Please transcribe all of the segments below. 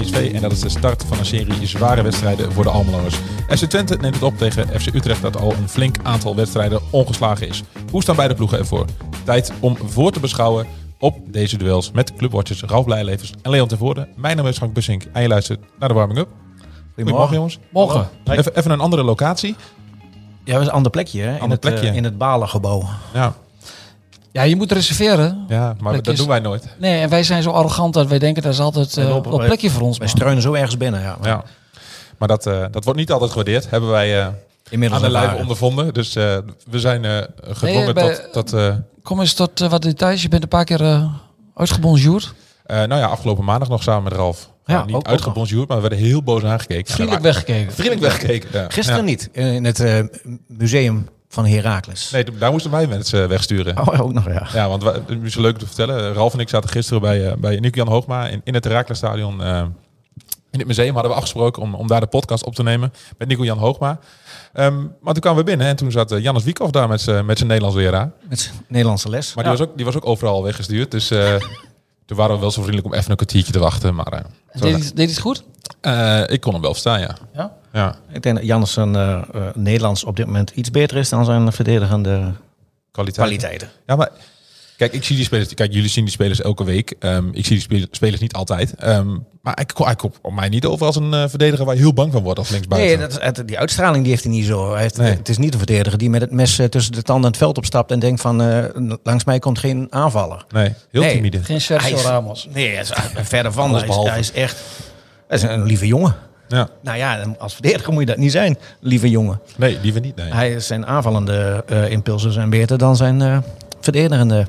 PSV en dat is de start van een serie zware wedstrijden voor de Almeloers. FC Twente neemt het op tegen FC Utrecht dat al een flink aantal wedstrijden ongeslagen is. Hoe staan beide ploegen ervoor? Tijd om voor te beschouwen op deze duels met clubwatchers Ralf Blijlevens en Leon Tervoorde. Mijn naam is Frank Bussink en je luistert naar de warming-up. Goedemorgen jongens. Morgen. Even, even een andere locatie. Ja, dat is een ander plekje, hè? In, het, eh, plekje. in het Balengebouw. Ja, Ja, je moet reserveren. ja maar Plekjes. dat doen wij nooit. Nee, en wij zijn zo arrogant dat wij denken dat is altijd eh, op wij- plekje voor ons. Wij man. struinen zo ergens binnen, ja. Ja. Maar dat, eh, dat wordt niet altijd gewaardeerd. Hebben wij eh, Inmiddels aan de lijve ervaren. ondervonden. Dus eh, we zijn eh, gedwongen Nee, bij- tot... tot eh, Kom eens tot wat details. Je bent een paar keer eh uitgebonjourd. Eh, nou ja, afgelopen maandag nog samen met Ralf. Ja, Nou, niet ook- ook uitgebonjourd, maar we werden heel boos aangekeken. Vriendelijk weggekeken. Vriendelijk weggekeken. Ja. Gisteren Ja. niet, in het eh, museum van Heracles. Nee, daar moesten wij mensen wegsturen. Oh, ook nog, ja. Ja, want we- het is leuk om te vertellen. Ralf en ik zaten gisteren bij, eh, bij Nico-Jan Hoogma in, in het Herakles-stadion. eh, in het museum hadden we afgesproken om, om daar de podcast op te nemen met Nico-Jan Hoogma. Ehm, maar toen kwamen we binnen en toen zat uh, Jannes Wiekhoff daar met zijn met zijn Nederlands leraar. Met zijn Nederlandse les. Maar die, was ook, die was ook overal weggestuurd. Dus eh, toen waren we wel zo vriendelijk om even een kwartiertje te wachten. Maar eh, zo- Deed, hij- deed hij het goed? Eh, ik kon hem wel verstaan, ja. Ja. ja. Ik denk dat Jannes zijn eh, eh, Nederlands op dit moment iets beter is dan zijn verdedigende Kwaliteit. kwaliteiten. Ja, maar kijk, ik zie die spelers. Kijk, jullie zien die spelers elke week. Ehm, ik zie die spelers, niet altijd. Ehm, maar ik, hij komt op mij niet over als een verdediger waar je heel bang van wordt als linksbuiten. Nee, dat het- die uitstraling die heeft hij niet zo. Hij heeft, Nee. Het is niet een verdediger die met het mes tussen de tanden het veld opstapt en denkt van eh, langs mij komt geen aanvaller. nee, heel Nee. timide. Geen Sergio Ramos. Nee, hij is verder van. Hij is, behalve. hij is echt hij is een lieve jongen. Ja. Nou ja, als verdediger moet je dat niet zijn, lieve jongen. Nee, liever niet. Nee. Hij, zijn aanvallende eh, impulsen zijn beter dan zijn eh, verdedigende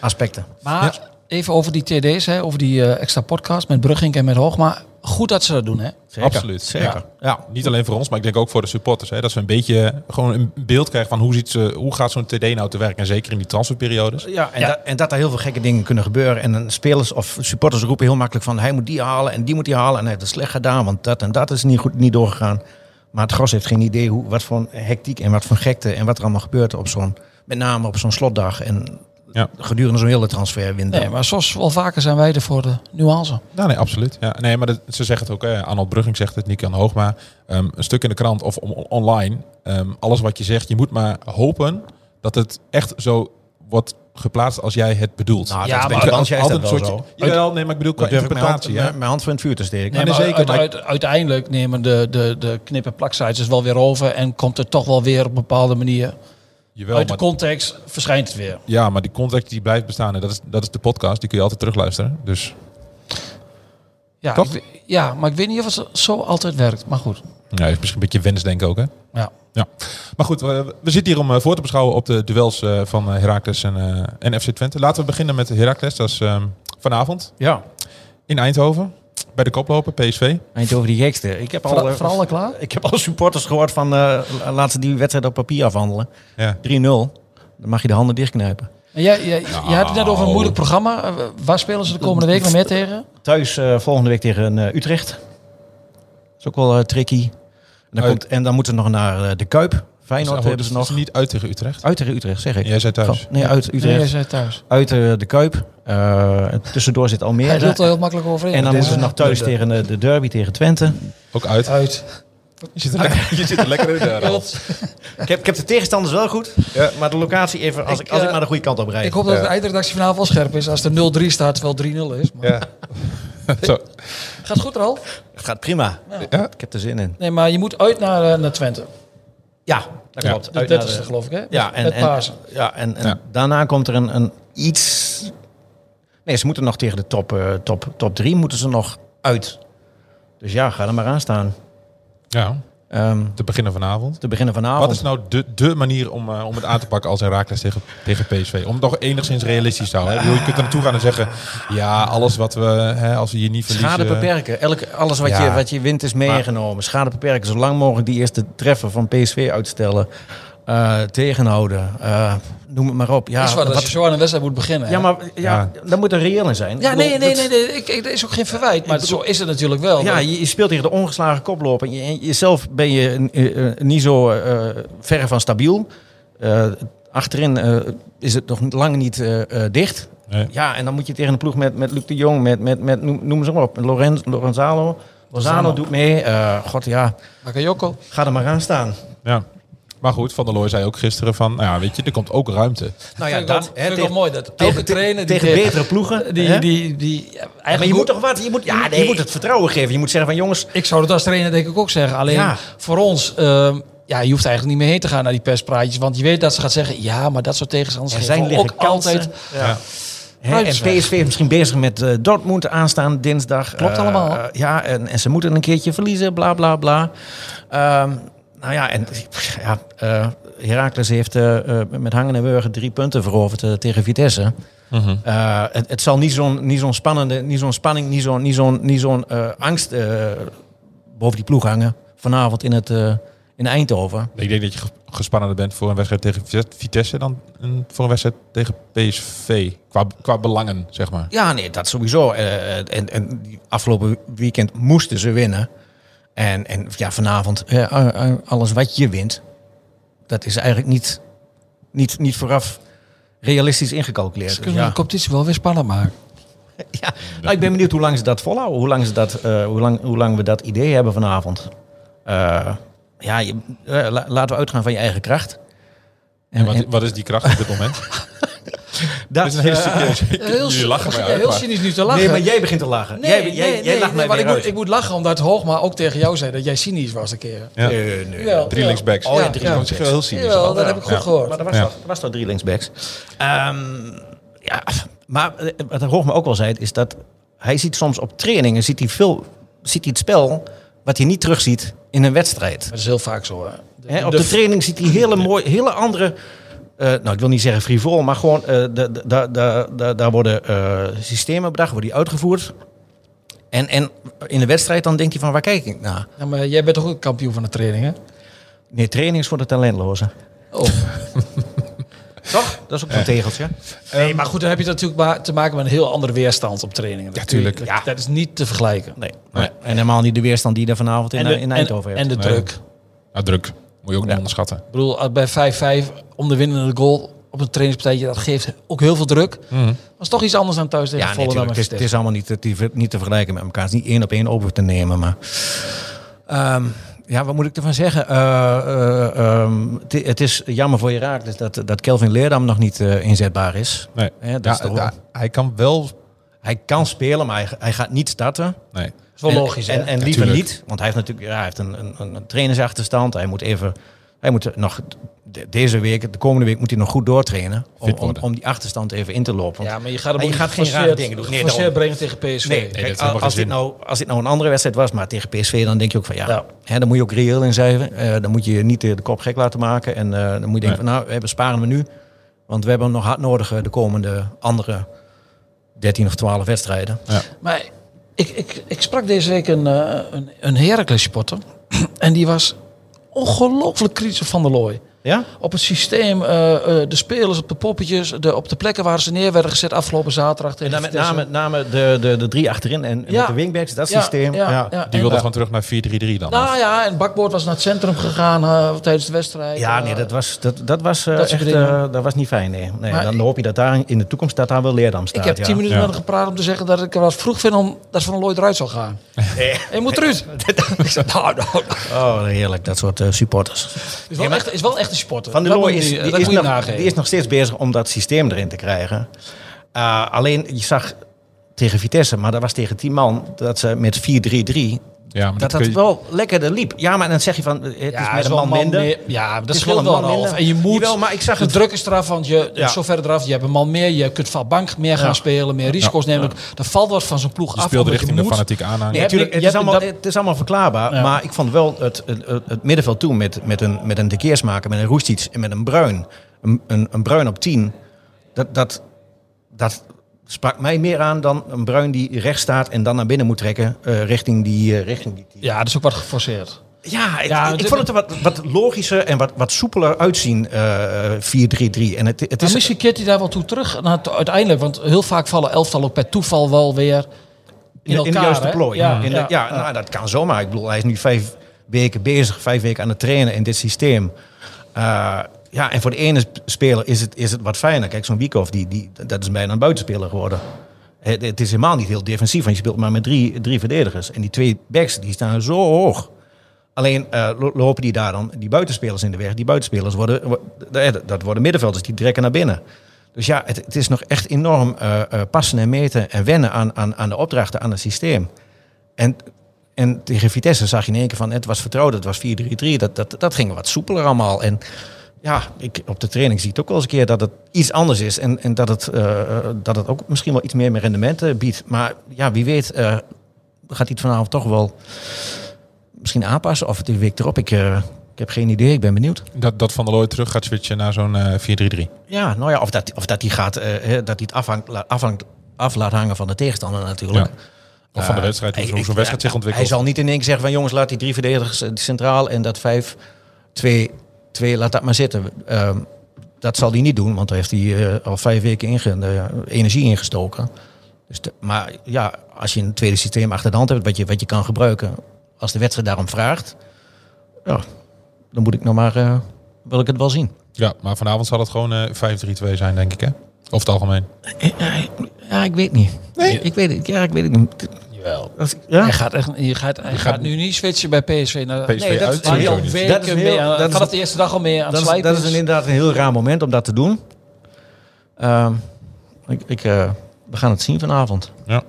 aspecten. Maar even over die TD's, hè, over die eh, extra podcast met Brugging en met Hoogma. Goed dat ze dat doen, hè? Zeker, Absoluut. Zeker. Ja. Ja. Niet alleen voor ons, maar ik denk ook voor de supporters. Hè, dat ze een beetje gewoon een beeld krijgen van hoe, ziet ze, hoe gaat zo'n TD nou te werken. En zeker in die transferperiodes. Ja, en, Dat, en dat er heel veel gekke dingen kunnen gebeuren. En dan spelers of supporters roepen heel makkelijk van... hij moet die halen en die moet die halen. En hij heeft het slecht gedaan, want dat en dat is niet goed niet doorgegaan. Maar het gros heeft geen idee hoe, wat voor hectiek en wat voor gekte... en wat er allemaal gebeurt op zo'n... met name op zo'n slotdag en Ja. gedurende zo'n hele transferwindow. Nee, maar zoals wel vaker zijn wij er voor de nuance. Nou, nee, absoluut. Ja, nee, maar dat, ze zeggen het ook. Hè. Arnold Brugging zegt het, Nick-Jan Hoogma. Ehm, een stuk in de krant of on- online. Ehm, alles wat je zegt, je moet maar hopen dat het echt zo wordt geplaatst als jij het bedoelt. Nou, Ja, dat maar Altijd Frans jij wel soortje- zo. Jawel, nee, maar ik bedoel qua ik mijn hand, interpretatie. hè. mijn, hand voor in het vuur te steken. Nee, nee, maar zeker, uit- maar- uit- uiteindelijk nemen de, de, de knip- en plaksites wel weer over en komt het toch wel weer op een bepaalde manier. Jawel, uit de context verschijnt het weer. Ja, maar die context die blijft bestaan. En dat is, dat is de podcast. Die kun je altijd terugluisteren. Dus Ja, Toch? ik weet- ja, maar ik weet niet of het zo altijd werkt. Maar goed. ja, is misschien een beetje wensdenken ook, hè? Ja. Ja. Maar goed, we, we zitten hier om eh, voor te beschouwen op de duels eh, van eh, Heracles en, en FC Twente. Laten we beginnen met Heracles. Dat is ehm, vanavond Ja, in Eindhoven. Bij de koploper, PSV. eindje over die gekste. Ik heb al, Voor, eh, voor alle klaar? ik heb al supporters gehoord van... eh laten ze die wedstrijd op papier afhandelen. 3-0. Ja. Dan mag je de handen dichtknijpen. En Jij, jij, je had het net over een Nou. moeilijk programma. Eh, Waar spelen ze de komende week nog meer tegen? Thuis eh, volgende week tegen eh, Utrecht. Dat is ook wel tricky. En dan, komt, en dan moeten we nog naar de Kuip. Feyenoord Dus, hebben ze nog. niet uit tegen Utrecht. Uit tegen Utrecht, zeg ik. Jij zei thuis. Van- Nee, uit Nee, Utrecht. jij zei thuis. Uit eh, de Kuip. Eh, tussendoor zit Hij Almere. lult er heel makkelijk overheen. En dan moeten ze nog thuis tegen eh, de derby tegen Twente. Ook uit. Uit. Je zit er lekker, je zit er lekker in de Ralf. Ik heb, ik heb de tegenstanders wel goed. Maar de locatie even, als ik, als ik eh, maar de goede kant op rijd. Ik hoop dat de eindredactie vanavond wel scherp is. Als er 0-3 staat, terwijl 3-0 is. Maar Ja. Zo. Gaat goed, Ralf? Gaat prima. Ja. Ik heb er zin in. Nee, maar je moet uit naar, eh, naar Twente. Ja, dat Ja. klopt. De Uit naar 30ste geloof ik, hè? Ja, en, ja, en, en Ja. daarna komt er een, een iets... Nee, ze moeten nog tegen de top, eh, top, top drie moeten ze nog uit. Dus ja, ga er maar aan staan. Ja. Ehm, Te beginnen vanavond. te beginnen vanavond. Wat is nou de, de manier om, eh, om het aan te pakken als Herakles tegen, tegen PSV? Om het nog enigszins realistisch te houden. hè? Je kunt er naartoe gaan en zeggen... Ja, alles wat we... Hè, als we hier niet verliezen... Schade beperken. Elk, alles wat, Ja. je, wat je wint is meegenomen. Schade beperken. Zo lang mogelijk die eerste treffer van PSV uitstellen. Eh, tegenhouden. Eh, noem het maar op. Ja, is wat, als wat- je zo aan een wedstrijd moet beginnen. ja hè? maar ja, daar moet er reëel in zijn. Ja, Ik nee, bedoel, nee, dat- nee, nee. Ik, ik, er is ook geen verwijt. Maar zo is het natuurlijk wel. Ja, je, je speelt tegen de ongeslagen koploper. En je, en jezelf ben je eh, niet zo eh ver van stabiel. Eh, achterin eh, is het nog lang niet eh, eh, dicht. Nee. Ja, en dan moet je tegen een ploeg met, met Luc de Jong, met, met, met noem, noem ze maar op, Lorenz, Lorenzalo. Lozano doet mee. Eh, God ja, Bakayoko. ga er maar aan staan. Ja. Maar goed, Van der Looy zei ook gisteren van... Nou ja, weet je, er komt ook ruimte. Nou ja, Vind ik wel- dat, hè, wel mooi dat elke tegen, trainer die tegen tegen- betere ploegen. Die, die, die, ja, Ja, maar eigenlijk je moet moet- toch wat? Je moet, Ja, je, nee. je moet het vertrouwen geven. Je moet zeggen van jongens, Ik zou dat als trainer denk ik ook zeggen. Alleen Ja. voor ons, ehm, ja, je hoeft eigenlijk niet meer heen te gaan naar die perspraatjes. Want je weet dat ze gaat zeggen, ja, maar dat soort tegenstanders er geven zijn liggen ook kansen. altijd. Ja. Hè, en. PSV is misschien bezig met eh, Dortmund aanstaan dinsdag. Klopt Eh, allemaal. ja, en, en ze moeten een keertje verliezen, bla bla bla. Nou ja, en ja, eh Heracles heeft eh, eh, met hangen en wurgen drie punten veroverd tegen Vitesse. Mhm. Het, het zal niet zo'n niet zo'n spannende, niet zo'n spanning, niet zo'n niet zo'n niet zo'n angst boven die ploeg hangen vanavond in het in Eindhoven. Ik denk dat je ge- gespannender bent voor een wedstrijd tegen Vit- Vitesse... dan voor een wedstrijd tegen PSV. Qua, qua belangen, zeg maar. Ja, nee, dat sowieso. En, en afgelopen weekend moesten ze winnen. En, en ja, vanavond, eh, eh, eh, alles wat je wint, dat is eigenlijk niet, niet, niet vooraf realistisch ingecalculeerd. Ze Dus kunnen ja. de competitie wel weer spannend maken. ja. Nou, ik ben benieuwd hoe lang ze dat volhouden. Hoe lang, ze dat, eh, hoe lang, hoe lang we dat idee hebben vanavond. Eh, ja, je, la- laten we uitgaan van je eigen kracht. En wat, wat is die kracht op dit moment? dat is een hele serieus. Jullie lachen maar uit, heel maar- cynisch nu te lachen. Nee, maar jij begint te lachen. Nee, jij, nee, jij, nee, jij lacht nee, mij ik moet, uit. ik moet lachen omdat Hoogma ook tegen jou zei dat jij cynisch was een keer. Ja. Nee, nee. Wel, Drie linksbacks. Oh ja, drie ja. Dat is wel heel cynisch. Jawel, dat heb ik goed Ja. gehoord. Maar dat was, Ja. toch, dat was toch drie linksbacks. Ehm, ja, maar eh, wat Hoogma ook wel zei, is dat hij ziet soms op trainingen ziet hij veel, ziet hij het spel wat hij niet terugziet in een wedstrijd. Dat is heel vaak zo. Hè. Op de- de training ziet hij hele mooie, hele andere. Eh, nou, ik wil niet zeggen frivol, maar gewoon eh, da- daar worden eh, systemen bedacht, worden die uitgevoerd. En, en in de wedstrijd dan denk je van waar kijk ik naar? Ja, maar jij bent toch ook kampioen van de training, hè? Nee, training is voor de talentlozen. Oh. Toch? Dat is ook een tegeltje. Nee, maar goed, dan heb je natuurlijk ma- te maken met een heel andere weerstand op trainingen. Dat Ja. Dat, dat is niet te vergelijken. Nee. En helemaal niet de weerstand die je er vanavond in, En de, in Eindhoven en, hebt. en de Nee. druk. Nou, druk. Moet je ook niet Ja. onderschatten. Ik bedoel, als bij 5-5 om de winnende goal op een trainingspartijtje, dat geeft ook heel veel druk. Mhm. Dat is toch iets anders dan thuis tegen Ja, volle natuurlijk. Het is, het is allemaal niet, te- niet te vergelijken met elkaar. Het is niet één op één over te nemen. Maar Ehm, ja, wat moet ik ervan zeggen? Eh, eh, ehm, het, het is jammer voor Herakles dat, dat Kelvin Leerdam nog niet eh, inzetbaar is. Nee. Hè, dat Ja, is toch ja, hij kan wel... Hij kan spelen, maar hij, hij gaat niet starten. Nee. Dat is wel en, logisch? En, en Ja, liever niet, want hij heeft natuurlijk ja, hij heeft een, een, een trainersachterstand. Hij moet even, hij moet nog de- deze week, de komende week moet hij nog goed doortrainen om, om, die achterstand even in te lopen. Want ja, maar je gaat, hem je gaat niet geen rare geforceerd- dingen doen. Nee, daarom. brengen tegen PSV. Nee, kijk, als, dit nou, als dit nou een andere wedstrijd was, maar tegen PSV, dan denk je ook van ja, Ja. Hè, dan moet je ook reëel in zijn. Eh, dan moet je niet de, de kop gek laten maken. En eh, dan moet je denken van nou, we sparen we nu. Want we hebben nog hard nodig de komende andere 13 of 12 wedstrijden. Maar ik, ik, ik sprak deze week een, eh, een, een Heracles supporter. En die was ongelooflijk kritisch Van der Looy. Ja? Op het systeem, eh, eh, de spelers, op de poppetjes, de, op de plekken waar ze neer werden gezet afgelopen zaterdag. En dan met name, name de, de, de drie achterin en, Ja. met de wingbacks, dat Ja, systeem. ja, Ja, ja. Die wilde gewoon terug naar 4-3-3 dan. Nou ja, en Bakboord was naar het centrum gegaan eh, tijdens de wedstrijd. Ja, nee, dat was, dat, dat was, Dat echt, eh, was niet fijn. Nee. Nee, dan hoop je dat daar in de toekomst dat daar wel Leerdam staat. Ik heb ja. tien minuten Ja. met hem gepraat om te zeggen dat ik er wat vroeg vind om dat Van Looy eruit zal gaan. Je moet eruit. ik zei, nou, nou, nou. Oh, heerlijk, dat soort supporters. Is wel, echt, is wel echt een sporter. Van der Looy is, die, is nog, nageven. die is nog steeds bezig om dat systeem erin te krijgen. Uh, alleen, je zag tegen Vitesse, maar dat was tegen 10 man, dat ze met 4-3-3, Ja, maar dat dat dat je- wel lekkerder liep. Ja, maar dan zeg je van, het is Ja, met is een wel man minder. meer- ja, dat is scheelt wel een man een half. minder. En je moet, Jawel, maar ik zag de het- druk is eraf, want je, Ja. zo verder eraf, je hebt een man meer, je kunt van bank meer gaan spelen, meer risico's nemen. Er valt wat van zo'n ploeg Je af. je richting de moet. aanhang. Hebt tuurlijk, niet- het, is allemaal, het is allemaal verklaarbaar. Ja. Maar ik vond wel het, het, het, het middenveld toen met, met een, met een De Keersmaker, met een Roestic en met een Bruin. Een, een, een Bruin op 10. Dat, dat, dat sprak mij meer aan dan een Bruin die rechts staat en dan naar binnen moet trekken eh, richting die, eh, richting die 10. Ja, dat is ook wat geforceerd. Ja, ik, Ja, ik vond het er wat, wat logischer en wat, wat soepeler uitzien, eh 4-3-3. En het, het Maar is, misschien keert hij daar wel toe terug uiteindelijk. Want heel vaak vallen elftal ook per toeval wel weer in, in, in elkaar. de juiste plooi. Ja, in de- ja, ja, ja. Nou, dat kan zomaar. Ik bedoel, hij is nu vijf weken bezig, vijf weken aan het trainen in dit systeem. Eh, ja, en voor de ene sp- speler is het, is het wat fijner. Kijk, zo'n Wiekhoff, die, die, dat is bijna een buitenspeler geworden. Het, het is helemaal niet heel defensief, want je speelt maar met drie, drie verdedigers. En die twee backs, die staan zo hoog. Alleen eh, lo- lopen die daar dan die buitenspelers in de weg. Die buitenspelers worden, wo- eh, dat worden middenvelders, die trekken naar binnen. Dus ja, het, het is nog echt enorm eh, passen en meten en wennen aan, aan, aan de opdrachten, aan het systeem. En, en tegen Vitesse zag je in één keer van, het was vertrouwd, het was 4-3-3. Dat, dat, dat ging wat soepeler allemaal. En ja, ik, op de training zie ik ook wel eens een keer dat het iets anders is. En, en dat, het, eh, eh, dat het ook misschien wel iets meer meer rendement eh, biedt. Maar ja, wie weet eh, gaat hij het vanavond toch wel misschien aanpassen. Of het de week erop. Ik, eh, ik heb geen idee, ik ben benieuwd. Dat, dat Van der Looy terug gaat switchen naar zo'n eh 4-3-3. Ja, nou ja, of dat, of dat hij gaat, dat hij het afhangt, afhangt, af laat hangen van de tegenstander natuurlijk. Ja. Of van de wedstrijd, hoe zo'n wedstrijd zich ontwikkelt. Hij zal niet in één keer zeggen van jongens, laat die drie verdedigers centraal en dat vijf, twee, twee laat dat maar zitten. Ehm, dat zal hij niet doen, want daar heeft hij eh, al vijf weken inge, eh, energie ingestoken. Dus de- maar ja, als je een tweede systeem achter de hand hebt, wat je, wat je kan gebruiken, als de wedstrijd daarom vraagt, ja, dan moet ik nog maar, eh, wil ik het wel zien. Ja, maar vanavond zal het gewoon eh 5-3-2 zijn, denk ik, hè? Over het algemeen. Ja, ik weet niet. Nee? Ik weet het, ja, ik weet het niet. Jawel. Dat- Ja? Hij gaat, echt, je gaat, hij gaat, gaat- nu niet switchen bij PSV. Naar, PSV Nee, dat- uit, Waar al weken Dat is heel- mee dat is- vanaf de eerste dag al mee aan het Dat is, dat is een- inderdaad een heel raar moment om dat te doen. Ehm, ik, ik, eh, we gaan het zien vanavond. Ja.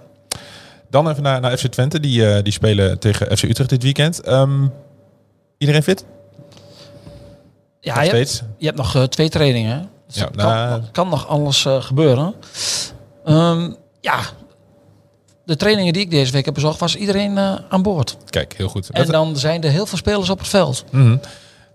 Dan even naar, naar FC Twente. Die, eh, die spelen tegen FC Utrecht dit weekend. Ehm, iedereen fit? Ja, je, hebt, steeds? je hebt nog eh, twee trainingen. Dus Ja, er kan, nou- kan nog alles gebeuren. Ehm, ja, de trainingen die ik deze week heb bezocht, was iedereen eh, aan boord. Kijk, heel goed. En dan zijn er heel veel spelers op het veld. Mhm.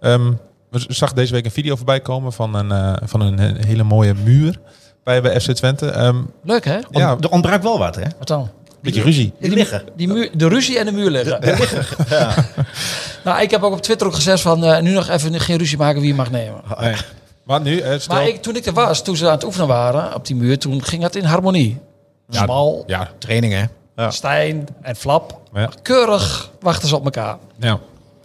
Ehm, we zag deze week een video voorbij komen van een, eh, van een he- hele mooie muur bij, bij FC Twente. Ehm Leuk hè? ja, Er ontbrak wel wat, hè? Wat dan? beetje ruzie. Die liggen. Die muur, de ruzie en de muur liggen. nou, ik heb ook op Twitter ook gezegd van eh, nu nog even geen ruzie maken wie je mag nemen. Nee. Maar nu, stel... Maar ik, toen ik er was, toen ze aan het oefenen waren op die muur, toen ging het in harmonie. Ja, Smal, Ja, Training, hè? Ja. Stijn en Flap. Ja. Keurig wachten ze op elkaar. ja,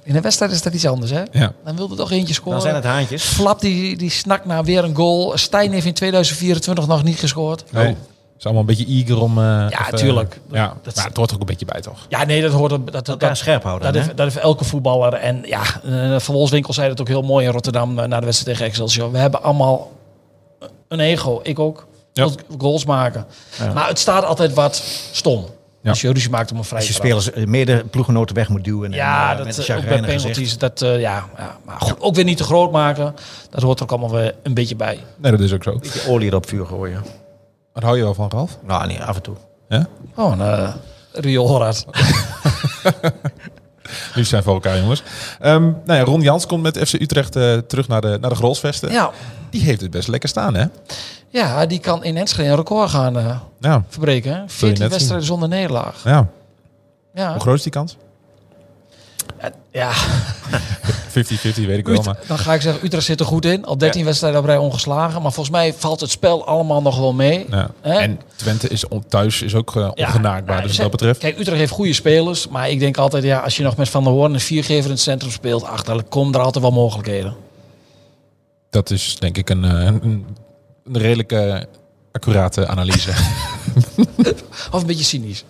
In een wedstrijd is dat iets anders, hè? ja. Dan wilde toch eentje scoren. Dan zijn het haantjes. Flap die, die snakt naar weer een goal. Stijn heeft in 2024 nog niet gescoord. Nee. Het is allemaal een beetje eager om... eh, Ja, even- tuurlijk. Ja, Dat- maar het hoort er ook een beetje bij, toch? Ja, nee, dat hoort dat, dat, Elkaar dat, scherp houden. dat, heeft, dat heeft elke voetballer. En ja, eh, Van Wolfswinkel zei het ook heel mooi in Rotterdam eh, na de wedstrijd tegen Excelsior. We hebben allemaal een ego. Ik ook. Ja. Goals maken. Ja. Maar het staat altijd wat stom. Ja. Als je ruzie maakt om een vrije Als je spelers eh, mede ploegenoten weg moet duwen. Ja, en, eh, dat met een eh, ook bij chagrijnig penalties. gezicht. Dat, eh, ja, ja, maar goed, ook weer niet te groot maken. Dat hoort er ook allemaal weer een beetje bij. Nee, dat is ook zo. Beetje olie erop vuur gooien. Wat hou je wel van, Ralf? Nou, nee, af en toe. Ja? Oh, een uh, Rio Horat. Nu zijn voor elkaar, jongens. Ehm nou ja, Ron Jans komt met FC Utrecht eh, terug naar de, naar de Grolsvesten. Ja. Die heeft het best lekker staan, hè? ja, die kan in Enschede een record gaan eh, Ja. verbreken. hè. net 14 zien. wedstrijden zonder nederlaag. ja. Ja, Hoe groot is die kans? 50-50, ja. weet ik wel. Maar dan ga ik zeggen, Utrecht zit er goed in. Al 13 wedstrijden op rij ongeslagen. Maar volgens mij valt het spel allemaal nog wel mee. ja. En Twente is on- thuis is ook uh, Ja, ongenaakbaar. ja, dus wat dat betreft. Kijk, Utrecht heeft goede spelers. Maar ik denk altijd, ja, als je nog met Van der Hoorn een viergever in het centrum speelt, ach, dan komen er altijd wel mogelijkheden. Dat is denk ik een, eh, een, een redelijke accurate analyse. Of een beetje cynisch.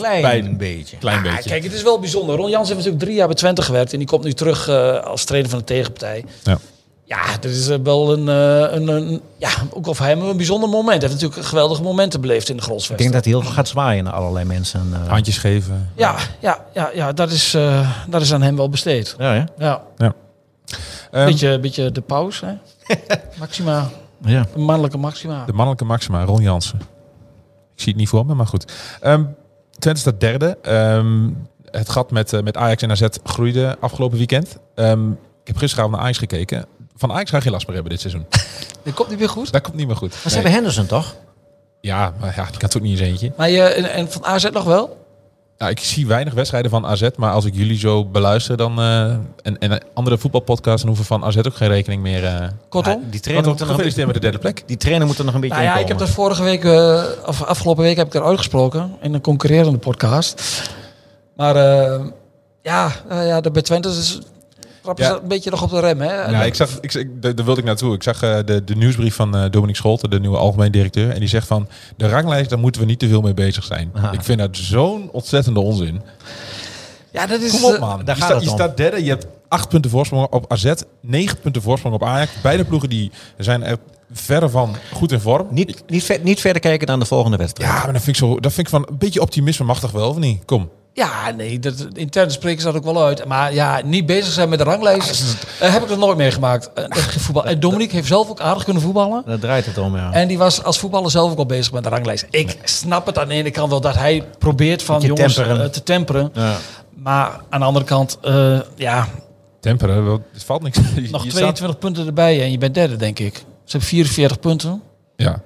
Ik- dat- Klein Bij- beetje. Klein Ja, beetje. kijk, het is wel bijzonder. Ron Jans heeft natuurlijk drie jaar bij Twente gewerkt. En die komt nu terug eh, als trainer van de tegenpartij. Ja. Ja, dit is eh, wel een, eh, een, een, ja, ook al voor hem een bijzonder moment. Hij heeft natuurlijk geweldige momenten beleefd in de Ik Grolsvesten. denk dat hij heel veel gaat zwaaien naar allerlei mensen. eh. Handjes geven. Ja, ja, ja, ja dat, is, eh, dat is aan hem wel besteed. ja, ja. Ja, Ehm, beetje, beetje de paus, hè? Maxima, ja. de mannelijke Maxima. De mannelijke Maxima, Ron Jansen. Ik zie het niet voor me, maar goed. Ehm Twente staat derde. Ehm, het gat met, eh, met Ajax en AZ groeide afgelopen weekend. Ehm, ik heb gisteravond naar Ajax gekeken. Van Ajax ga je geen last meer hebben dit seizoen. Dat komt niet meer goed. Dat komt niet meer goed. Maar ze Nee. hebben Henderson toch? Ja, maar ja, die kan het ook niet eens eentje. Maar je, en, en van AZ nog wel? Ja, ik zie weinig wedstrijden van AZ, maar als ik jullie zo beluister dan, eh, en, en andere voetbalpodcasts, dan hoeven van AZ ook geen rekening meer. eh Kortom? Ah, die, wat trainer moet er gefeliciteerd met de derde plek. die trainer moet er nog een beetje Nou ja, ik heb dat vorige week, eh, of afgelopen week heb ik er uitgesproken in een concurrerende podcast. Maar eh, ja, eh, ja, de bij Twente is trappen Ja. ze een beetje nog op de rem. Hè? Ja, ik zag, ik, ik, daar wilde ik naartoe. Ik zag eh, de, de nieuwsbrief van eh Dominique Scholten, de nieuwe algemeen directeur. En die zegt van, de ranglijst, daar moeten we niet te veel mee bezig zijn. Aha. Ik vind dat zo'n ontzettende onzin. ja, dat is. Kom op eh, man. daar je, gaat sta- je om. staat derde, je hebt acht punten voorsprong op AZ, negen punten voorsprong op Ajax. Beide ploegen die zijn er verre van goed in vorm. Niet, niet, ver- niet verder kijken dan de volgende wedstrijd. Ja, maar dat vind ik, zo, dat vind ik van een beetje optimisme mag toch wel, of niet? Kom. Ja, nee, dat, intern spreken ze dat ook wel uit. Maar ja, niet bezig zijn met de ranglijst, eh, heb ik nog nooit meegemaakt. Eh, geen voetbal. En Dominique heeft zelf ook aardig kunnen voetballen. Daar draait het om, ja. En die was als voetballer zelf ook al bezig met de ranglijst. Ik snap het aan de ene kant wel dat hij probeert van jongens temperen. eh, te temperen. ja. Maar aan de andere kant, eh, ja, Temperen, het valt niks. Je- nog je 22 punten erbij en je bent derde, denk ik. Ze hebben 44 punten. Ja,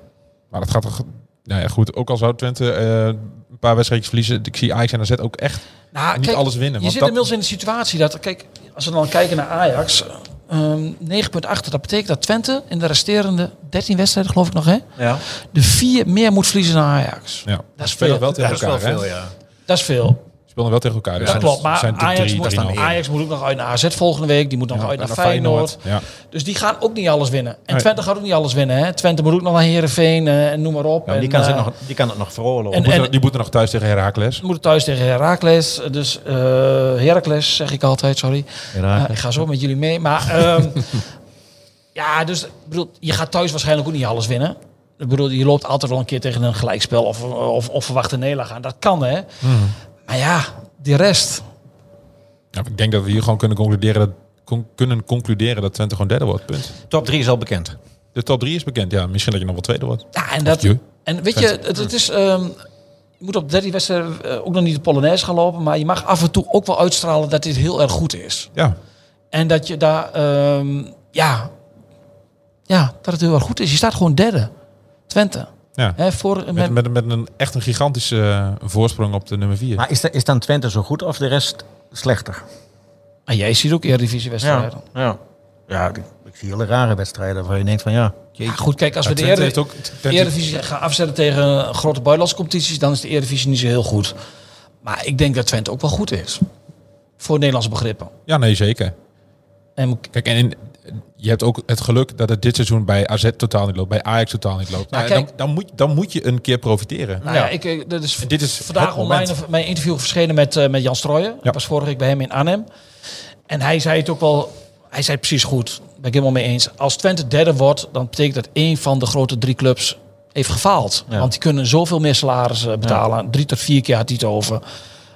maar dat gaat toch... Nou ja, goed. Ook al zou Twente eh, een paar wedstrijdjes verliezen. Ik zie Ajax en AZ ook echt Nou, niet alles winnen. Je want zit dat- inmiddels in de situatie dat, kijk, als we dan kijken naar Ajax, ehm 9 punten achter, dat betekent dat Twente in de resterende 13 wedstrijden, geloof ik nog, hè, ja. de vier meer moet verliezen dan Ajax. Ja, Dat is veel. wel tegen Dat is wel elkaar. veel, ja. Dat is veel. Spelen wel tegen elkaar. Dus dat zijn- klopt. Maar zijn Ajax, drie, moet, drieënhalf. Ajax moet ook nog uit naar AZ volgende week. Die moet nog Ja, uit naar, naar Feyenoord. Ja. Dus die gaan ook niet alles winnen. En Nee. Twente gaat ook niet alles winnen. Hè. Twente moet ook nog naar Herenveen en noem maar op. Ja, maar die, En, kan eh, nog, die kan het nog veroorloven. en- Die moeten- die moeten nog thuis tegen Heracles. Ze moeten thuis tegen Heracles. Dus eh Heracles zeg ik altijd, sorry. Ja, Ja, ik ga zo met jullie mee. Maar ehm, ja, dus bedoel, je gaat thuis waarschijnlijk ook niet alles winnen. Ik bedoel, je loopt altijd wel een keer tegen een gelijkspel of, of, of verwachte nederlaag aan. Dat kan, hè. Maar ja, die rest. Ja, ik denk dat we hier gewoon kunnen concluderen dat, con- kunnen concluderen dat Twente gewoon derde wordt. Punt. Top 3 is al bekend. De top 3 is bekend. Ja, misschien dat je nog wel tweede wordt. Ja, en dat... je. En weet je, het, het is... ehm, je moet op 13 wedstrijden eh, ook nog niet de Polonaise gaan lopen. Maar je mag af en toe ook wel uitstralen dat dit heel erg goed is. Ja, En dat je daar... ehm, ja, ja, dat het heel erg goed is. Je staat gewoon derde. Twente. Ja. Hè, voor, met, Met, met, met een echt een gigantische eh, voorsprong op de nummer 4. Maar is, da- is dan Twente zo goed of de rest slechter? En jij ziet ook Eredivisie wedstrijden. ja. Ja, ik, ik zie hele rare wedstrijden waar je denkt van ja, Ja, goed, kijk, als we de ook... Eredivisie gaan afzetten tegen grote buitenlandse competities, dan is de Eredivisie niet zo heel goed. Maar ik denk dat Twente ook wel goed is. Voor Nederlandse begrippen. Ja, nee, zeker. En Kijk, en in- je hebt ook het geluk dat het dit seizoen bij AZ totaal niet loopt, bij Ajax totaal niet loopt. Nou, Nou, kijk- dan, dan, moet, dan moet je een keer profiteren. Nou ja, ik, eh, dat is, En dit is vandaag online mijn interview verschenen met, eh, met Jan Strooijen. Ja. Ik was vorige week bij hem in Arnhem. En hij zei het ook wel, hij zei het precies goed. Daar ben ik helemaal mee eens. Als Twente derde wordt, dan betekent dat één van de grote drie clubs heeft gefaald. Ja. Want die kunnen zoveel meer salaris eh, betalen. Drie tot vier keer had hij het over.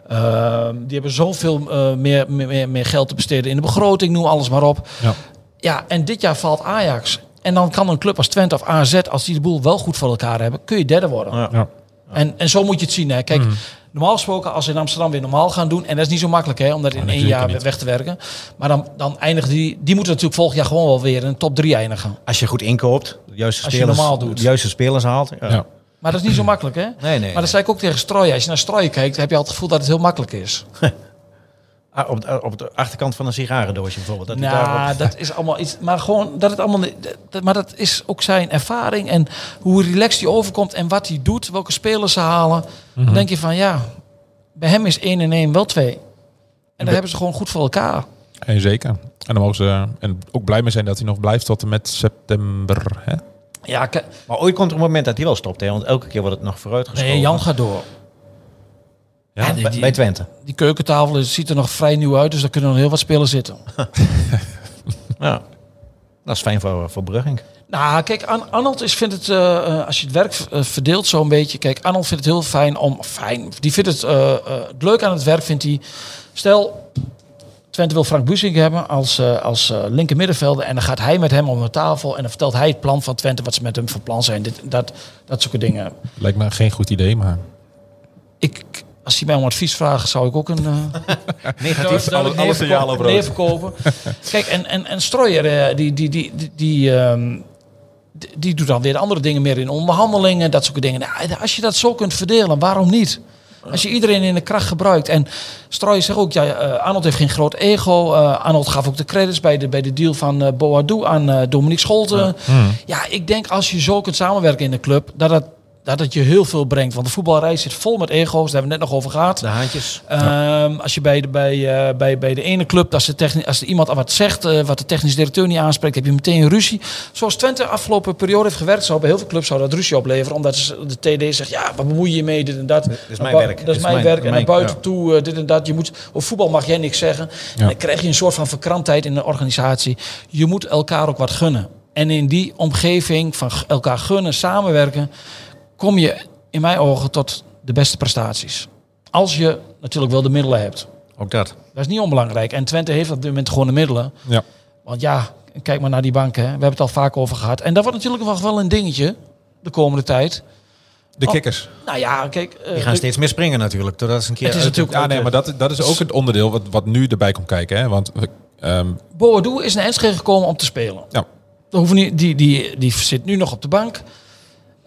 Ehm, die hebben zoveel eh, meer, meer, meer, geld te besteden in de begroting, noem alles maar op. Ja. Ja, en dit jaar valt Ajax. En dan kan een club als Twente of AZ, als die de boel wel goed voor elkaar hebben, kun je derde worden. Ja. Ja. En, en zo moet je het zien. Hè. Kijk, normaal gesproken, als ze in Amsterdam weer normaal gaan doen, en dat is niet zo makkelijk hè, om dat in nee, één jaar niet. weg te werken. Maar dan, dan eindigen die, die moeten natuurlijk volgend jaar gewoon wel weer in de top drie eindigen. Als je goed inkoopt, de juiste Als je spelers, normaal doet. de juiste spelers haalt. Ja. Maar dat is niet zo makkelijk, hè? Nee, nee. Maar dat zei ik ook tegen Strooien. Als je naar Strooien kijkt, heb je altijd het gevoel dat het heel makkelijk is. Ah, op, de, op de achterkant van een sigarendoosje bijvoorbeeld. Dat nou, daarop- dat is allemaal iets. Maar gewoon dat het allemaal. dat- maar dat is ook zijn ervaring en hoe relaxed hij overkomt en wat hij doet, welke spelers ze halen. Mhm. Dan denk je van ja, bij hem is 1 en 1 wel 2. En daar hebben ze gewoon goed voor elkaar. En zeker. En dan mogen ze en ook blij mee zijn dat hij nog blijft tot en met september. Hè? Ja, Maar ooit komt er een moment dat hij wel stopt. Hè? Want elke keer wordt het nog vooruitgeschoven. nee, Jan gaat door. Ja, die- bij, Twente. Die keukentafel ziet er nog vrij nieuw uit, dus daar kunnen nog heel wat spelers zitten. Ja. Dat is fijn voor, voor Brugging. Nou, kijk, An- Arnold is, vindt het, eh, eh, als je het werk eh, verdeelt zo'n beetje. Kijk, Arnold vindt het heel fijn om, fijn, die vindt het, eh, eh, het leuk aan het werk, vindt hij. Stel, Twente wil Frank Bussing hebben als, eh als eh, linker middenvelder. En dan gaat hij met hem om de tafel en dan vertelt hij het plan van Twente, wat ze met hem van plan zijn. Dit, dat, dat soort dingen. Lijkt me geen goed idee, maar... Ik, als hij mij om advies vraagt, zou ik ook een... eh, Negatief. alle signalen op neerverkopen. Kijk, en, en, en Strooier, die, die, die, die, die, ehm, die- die doet dan weer andere dingen meer in onderhandelingen, dat soort dingen. Nou, als je dat zo kunt verdelen, waarom niet? Als je iedereen in de kracht gebruikt. En Strooijer zegt ook, ja, eh, Arnold heeft geen groot ego. Eh, Arnold gaf ook de credits bij de, bij de deal van eh Boadu aan Dominique Scholten. Ja. ik denk als je zo kunt samenwerken in de club, dat het, dat het je heel veel brengt. Want de voetbalreis zit vol met ego's, daar hebben we net nog over gehad. De haantjes. Ehm, als je bij de, bij, eh, bij, bij de ene club, als, de techni- als er iemand wat zegt, eh, wat de technisch directeur niet aanspreekt, heb je meteen een ruzie. Zoals Twente de afgelopen periode heeft gewerkt, zou bij heel veel clubs zou dat ruzie opleveren. Omdat de TD zegt, ja, wat bemoei je je mee, dit en dat. is mijn werk. Dat is mijn werk. En naar buiten ja. toe, eh, dit en dat. Je moet, op voetbal mag jij niks zeggen. En dan krijg je een soort van verkrantheid in de organisatie. Je moet elkaar ook wat gunnen. En in die omgeving van elkaar gunnen, samenwerken, kom je in mijn ogen tot de beste prestaties. Als je natuurlijk wel de middelen hebt. Ook dat. Dat is niet onbelangrijk. En Twente heeft op dit moment gewoon de middelen. Ja. Want ja, kijk maar naar die banken. Hè. We hebben het al vaak over gehad. En dat wordt natuurlijk nog wel een dingetje de komende tijd. De Oh. kikkers. Nou ja, kijk. eh, Die gaan de- steeds meer springen natuurlijk. Totdat ze een keer Het is natuurlijk Ja, nee, maar dat, dat is ook het onderdeel wat, wat nu erbij komt kijken. Hè? Want ehm, Boadu is naar Enschede gekomen om te spelen. ja, Dan hoeven niet, die, die, die zit nu nog op de bank.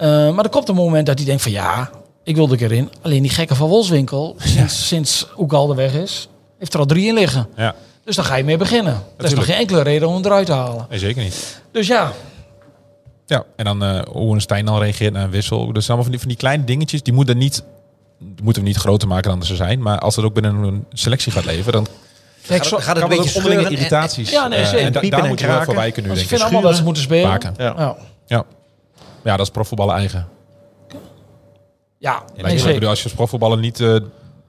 Eh, maar er komt een moment dat hij denkt van ja, ik wil er een keer in. Alleen die gekke van Wolfswinkel, sinds, sinds Oegalde weg is, heeft er al drie in liggen. ja. Dus dan ga je mee beginnen. Er is nog Natuurlijk. geen enkele reden om hem eruit te halen. Nee, zeker niet. Dus ja, Ja, en dan eh hoe een Stijn dan reageert naar een wissel. Dus allemaal van die, van die kleine dingetjes, die moeten, niet, die moeten we niet groter maken dan ze zijn. Maar als het ook binnen een selectie gaat leven, dan kijk, Gaat, het- gaat het kan een het beetje ook onderlinge scheuren en- irritaties. Ja, nee, eh, zeker. en da- daar en moeten we wel voor wijken nu, denk ze ik. vinden allemaal dat ze moeten spelen. Maken. Ja. Ja, Ja. Ja, dat is profvoetballen eigen. ja nee, zeker. als je als profvoetballer niet eh,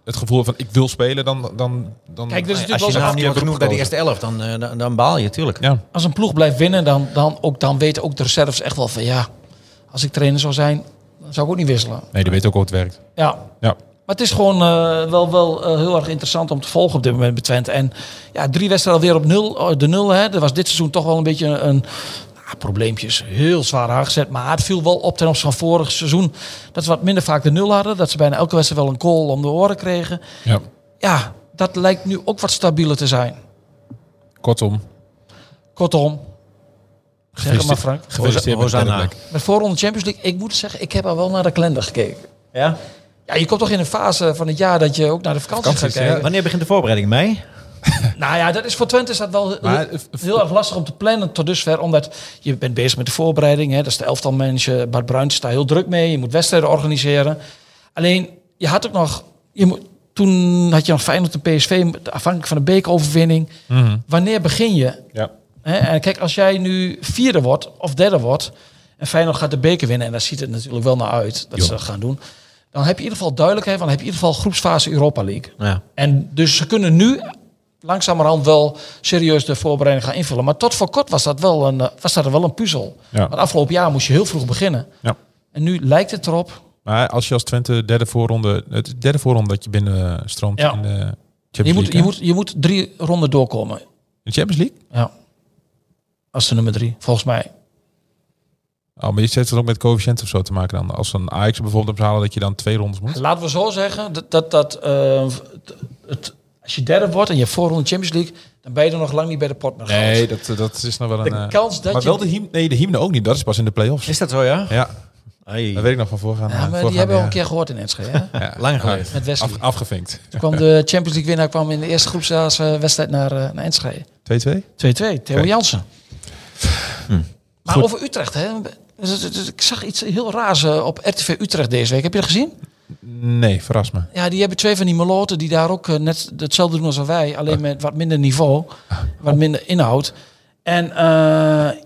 het gevoel van ik wil spelen, dan... dan, dan Kijk, dit is Als je naam niet wordt genoemd bij de eerste elf, dan, eh, dan, dan baal je natuurlijk. ja, Als een ploeg blijft winnen, dan, dan, ook, dan weten ook de reserves echt wel van ja, als ik trainer zou zijn, dan zou ik ook niet wisselen. nee, die weet ook hoe het werkt. Ja, Ja. Maar het is gewoon eh, wel, wel eh, heel erg interessant om te volgen op dit moment bij Twente. En ja, drie wedstrijden weer op nul, de nul. Hè. Er was dit seizoen toch wel een beetje een, probleempjes. Heel zwaar aangezet. Maar het viel wel op ten opzichte van vorig seizoen. Dat ze wat minder vaak de nul hadden. Dat ze bijna elke wedstrijd wel een goal om de oren kregen. Ja. Ja, dat lijkt nu ook wat stabieler te zijn. Kortom, Kortom, zeg het maar Frank. gefeliciteerd Hosanna. Met voorronde Champions League, ik moet zeggen, ik heb al wel naar de kalender gekeken. Ja? Ja, je komt toch in een fase van het jaar dat je ook naar de vakantie Vakanties, gaat kijken. Wanneer begint de voorbereiding? Mei? Nou ja, dat is voor Twente is dat wel Maar, heel, eh, heel erg lastig om te plannen tot dusver. Omdat je bent bezig met de voorbereiding. Hè. Dat is de elftal manager. Bart Bruins staat heel druk mee. Je moet wedstrijden organiseren. Alleen, je had ook nog... Je moet, toen had je nog Feyenoord en PSV, afhankelijk van de beekoverwinning. Mhm. Wanneer begin je? Ja. Hè? En kijk, als jij nu vierde wordt of derde wordt... en Feyenoord gaat de beker winnen... en daar ziet het natuurlijk wel naar uit dat Jo. ze dat gaan doen... dan heb je in ieder geval duidelijkheid... van dan heb je in ieder geval groepsfase Europa League. Ja. En dus ze kunnen nu langzamerhand wel serieus de voorbereiding gaan invullen. Maar tot voor kort was dat wel een, eh, was dat wel een puzzel. Ja. Afgelopen jaar moest je heel vroeg beginnen. Ja. En nu lijkt het erop. Maar als je als Twente derde voorronde, het derde voorronde dat je binnen eh, stroomt Ja. in de Champions Je League, moet, je, moet, je moet drie ronden doorkomen. In de Champions League? Ja. Als de nummer drie, volgens mij. Oh, maar je zet het ook met coëfficiënt of zo te maken dan. Als een Ajax bijvoorbeeld op halen dat je dan twee rondes moet. Laten we zo zeggen dat, dat, dat eh, het- als je derde wordt en je hebt voorronde Champions League, dan ben je er nog lang niet bij de pot met Nee, dat, dat is nog wel een... De eh, kans dat maar je- wel de hymne, nee, de hymne ook niet. Dat is pas in de play-offs. Is dat zo, ja? Ja, Ai. dat weet ik nog van voorgaande. Ja, maar die hebben we al een keer gehoord in Enschede. Ja. Lang geleden. Met Wesley. Af, afgevinkt. Toen kwam de Champions League winnaar kwam in de eerste groepsfase wedstrijd naar, eh, naar Enschede. 2-2, 2-2? Theo Oké. Jansen. Maar Goed. over Utrecht, hè? Dus- dus- dus Ik zag iets heel raars eh, op RTV Utrecht deze week. Heb je dat gezien? Nee, verras me. Ja, die hebben twee van die meloten die daar ook eh, net hetzelfde doen als wij. Alleen met wat minder niveau, wat minder inhoud. En eh,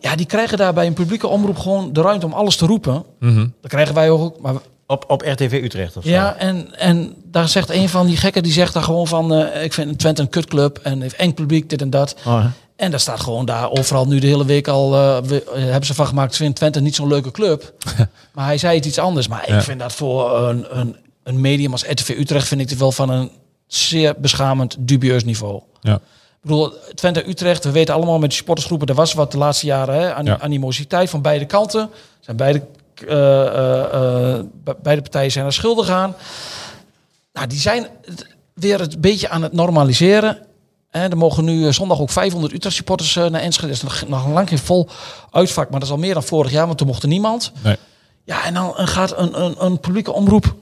ja, die krijgen daar bij een publieke omroep gewoon de ruimte om alles te roepen. Mhm. Dat krijgen wij ook. Maar Op, op RTV Utrecht of zo? Ja, en, en daar zegt een van die gekken, die zegt daar gewoon van... eh, ik vind Twente een kutclub en heeft eng publiek, dit en dat. Oh? En daar staat gewoon daar overal nu de hele week al... eh, we, eh, hebben ze van gemaakt, ik vind Twente niet zo'n leuke club. maar hij zei het iets anders. Maar ik vind dat voor een, een, een medium als RTV Utrecht... vind ik het wel van een zeer beschamend, dubieus niveau. Ja. Ik bedoel, Twente Utrecht, we weten allemaal met de supportersgroepen... er was wat de laatste jaren, hè, an- Ja. animositeit van beide kanten. Zijn beide, eh, be- beide partijen zijn er schuldig aan. Nou, die zijn het weer een beetje aan het normaliseren. En er mogen nu eh, zondag ook 500 Utrecht supporters eh, naar Enschede. Dat is nog, nog lang geen vol uitvak, maar dat is al meer dan vorig jaar, want toen mocht er niemand. Nee. Ja, en dan eh, gaat een, een, een publieke omroep.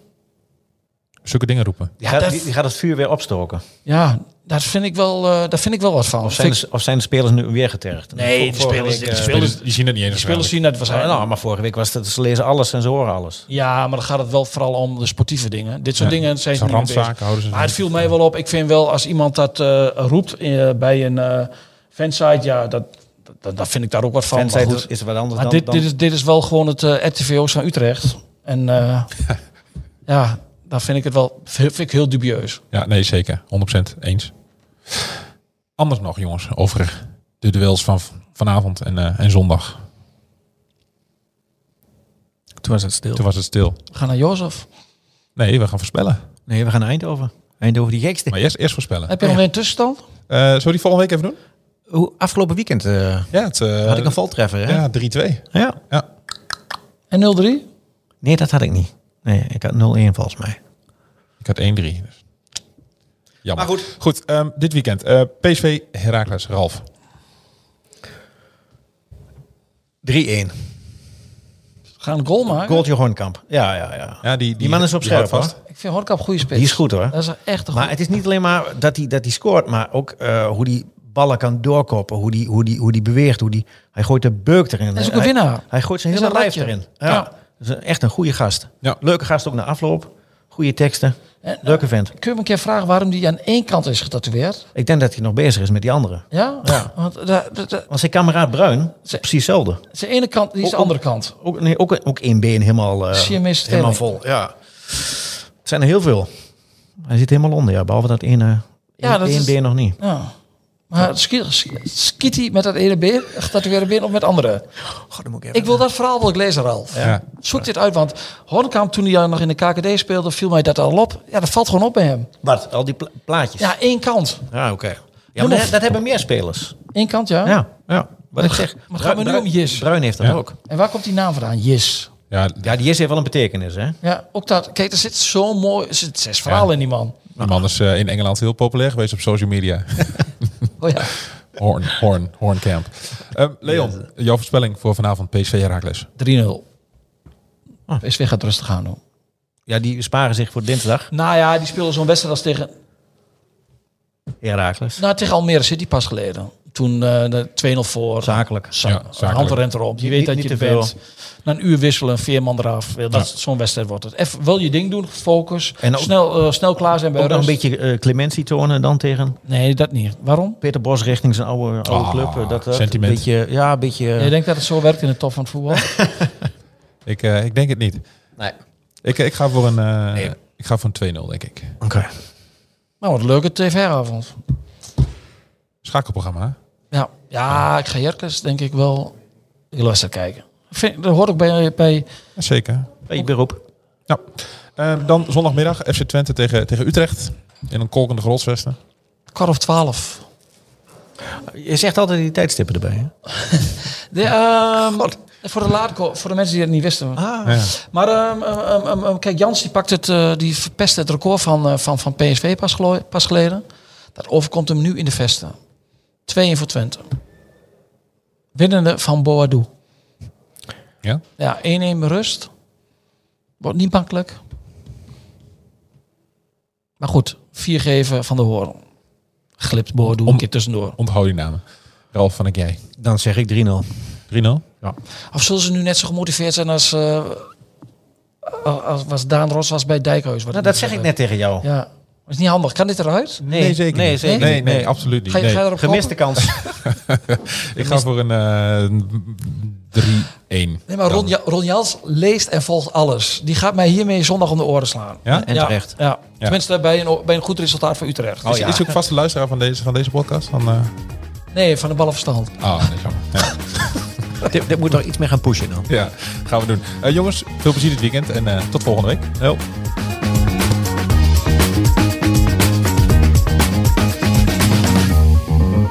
Zulke dingen roepen. Die, Ja, gaat, dat- die, gaat het vuur weer opstoken. Ja, daar vind ik wel, eh, daar vind ik wel wat van. Of zijn, de, of zijn de spelers nu weer getergd? Nee, de spelers- week, de eh, spelers- Die zien het niet eens. de spelers zien het waarschijnlijk. nou, maar vorige week was het, ze lezen alles en ze horen alles. Ja, maar dan gaat het wel vooral om de sportieve dingen. Dit soort Ja, dingen zijn niet randzaken houden ze Maar het viel mij wel op. Ik vind wel, als iemand dat eh, roept bij een eh fansite, ja, dat, dat, dat vind ik daar ook wat van. Fansite Maar goed. is wat anders Maar dan... dit, dan dit, is, dit is wel gewoon het eh RTVO's van Utrecht. En eh, ja, daar vind ik het wel vind ik heel dubieus. Ja, nee, zeker. 100% eens. Anders nog, jongens, over de duels van vanavond en, eh, en zondag. Toen was het stil. Toen was het stil. We gaan naar Jozef. Nee, we gaan voorspellen. Nee, we gaan naar Eindhoven. Eindhoven die gekste. Maar eerst, eerst voorspellen. Heb je nog weer een tussenstand? Eh zullen we die volgende week even doen? Hoe, afgelopen weekend eh, Ja, het, eh, had ik een voltreffer, hè? Ja, 3-2. Ja. Ja. En 0-3? Nee, dat had ik niet. Nee, ik had 0-1 volgens mij. Ik had 1-3. Dus. Jammer. Maar goed. Goed, ehm, dit weekend. eh, PSV Heracles Ralf. 3-1. We gaan een goal maken. Goaltje Hornkamp. Ja, ja, ja. Ja, die, Die man is op scherp, vast. Ik vind Horkamp goede spits. Die is goed, hoor. Dat is echt een Maar het is niet alleen maar dat hij, dat hij scoort, maar ook eh, hoe die ballen kan doorkoppen, hoe die, hoe die, hoe die beweegt, hoe die, hij gooit de beuk erin. Hij is ook een winnaar. Hij gooit zijn hele lijf erin. Ja. Ja. Dat is een- echt een goede gast. Ja. Leuke gast ook na afloop. Goede teksten. En, Leuke vent. Kun je me een keer vragen waarom die aan één kant is getatoeëerd? Ik denk dat hij nog bezig is met die andere. Ja? Ja. Want de, de, Want zijn kameraad Bruin, Ze- precies hetzelfde. zijn ene kant, die is de andere kant. Ook, nee, ook, ook één been helemaal, eh, Siamese helemaal vol. Ja. Het zijn er heel veel. Hij zit helemaal onder, ja. Behalve dat ene Ja, één- dat één is- been nog niet. Ja. Maar ski- ski- skiet hij met dat ene been, getatoeëerde been of met andere? God, dan moet ik even- Ik wil dat verhaal wel ik lezen, Ralf. Ja. Zoek dit uit, want Hornkamp toen hij nog in de KKD speelde, viel mij dat al op. Ja, dat valt gewoon op bij hem. Wat? Al die pla- plaatjes? Ja, één kant. Ja, oké. Ja, maar dat, dat hebben meer spelers. Één kant, ja. Ja, ja. Wat ik zeg. Maar het gaat me nu om Jis. Bruin heeft dat Ja. ook. En waar komt die naam vandaan? Jis. Ja, Ja, die Jis heeft wel een betekenis, hè? Ja, ook dat. Kijk, er zit zo mooi, er zit zes verhalen in die man. die man is eh, in Engeland heel populair geweest op social media. Oh ja. Horn, Horn, Horncamp. Ehm, Leon, jouw voorspelling voor vanavond PSV Heracles. 3-0. PSV gaat rustig aan doen. Ja, die sparen zich voor dinsdag. Nou ja, die speelden zo'n wedstrijd als tegen, Herakles. nou, tegen Almere City pas geleden. Toen eh, de 2-0 voor. Zakelijk. Za- Ja, zakelijk. hand rent erop. Je weet niet- dat niet je te er bent. Na een uur wisselen, vier man eraf. Dat, Ja. Zo'n wedstrijd wordt het. Even wel je ding doen, focus. En ook- snel, eh, snel klaar zijn bij Ook nog een beetje eh, clementie tonen dan tegen Nee, dat niet. Waarom? Peter Bos richting zijn oude, oude Ah, club. eh, Dat, dat, sentiment. Een beetje, ja, een beetje... Jij denkt dat het zo werkt in de top van het voetbal? Ik, eh, ik denk het niet. nee. Ik, ik ga voor een, eh, Nee. ik ga voor een 2-0, denk ik. Oké. nou, wat een leuke tv-avond. Schakelprogramma, hè? Ja, ja ik ga Jerkes denk ik wel heel wedstrijd kijken. Ik Vind, dat hoort ook bij, bij Zeker. Bij je beroep. Ja. Eh, dan zondagmiddag FC Twente tegen, tegen Utrecht. In een kolkende grotsvesten. kwart of twaalf. Je zegt altijd die tijdstippen erbij, hè? De, ehm, voor, de laat, voor de mensen die het niet wisten. Ah. Ja. Maar ehm, ehm, kijk, Jans die pakt het, eh, die verpest het record van, eh, van, van PSV pas, pas geleden. Dat overkomt hem nu in de vesten. 2-1 voor Twente. Winnende van Boadou. Ja? Ja, 1-1 rust. Wordt niet makkelijk. Maar goed, 4 geven van de Hoorn. Glipt Boadou Om- een keer tussendoor. Onthoud die namen. Ralf van ik jij. Dan zeg ik 3-0. 3-0? Of zullen ze nu net zo gemotiveerd zijn als, eh, als was Daan Ros was bij Dijkhuis? Wat Nou, dat zeg ik net tegen jou. Ja, dat is niet handig. Kan dit eruit? Nee, zeker nee, niet. zeker Nee, niet. nee, absoluut niet. Ga je, Nee. ga je erop Gemiste kans. Ik ga voor een eh 3-1. Nee, maar Ron, Ja- Ron Jans leest en volgt alles. Die gaat mij hiermee zondag om de oren slaan. Ja? En terecht. Ja, tenminste bij een, bij een goed resultaat voor Utrecht. Oh, is, ook vaste luisteraar van deze, van deze podcast? Van, eh, Nee, van de ballenverstand. Oh, nee, jammer. Ja. dit, dit moet toch iets meer gaan pushen dan. ja, gaan we doen. Eh, jongens, veel plezier dit weekend en eh, tot volgende week. Jo.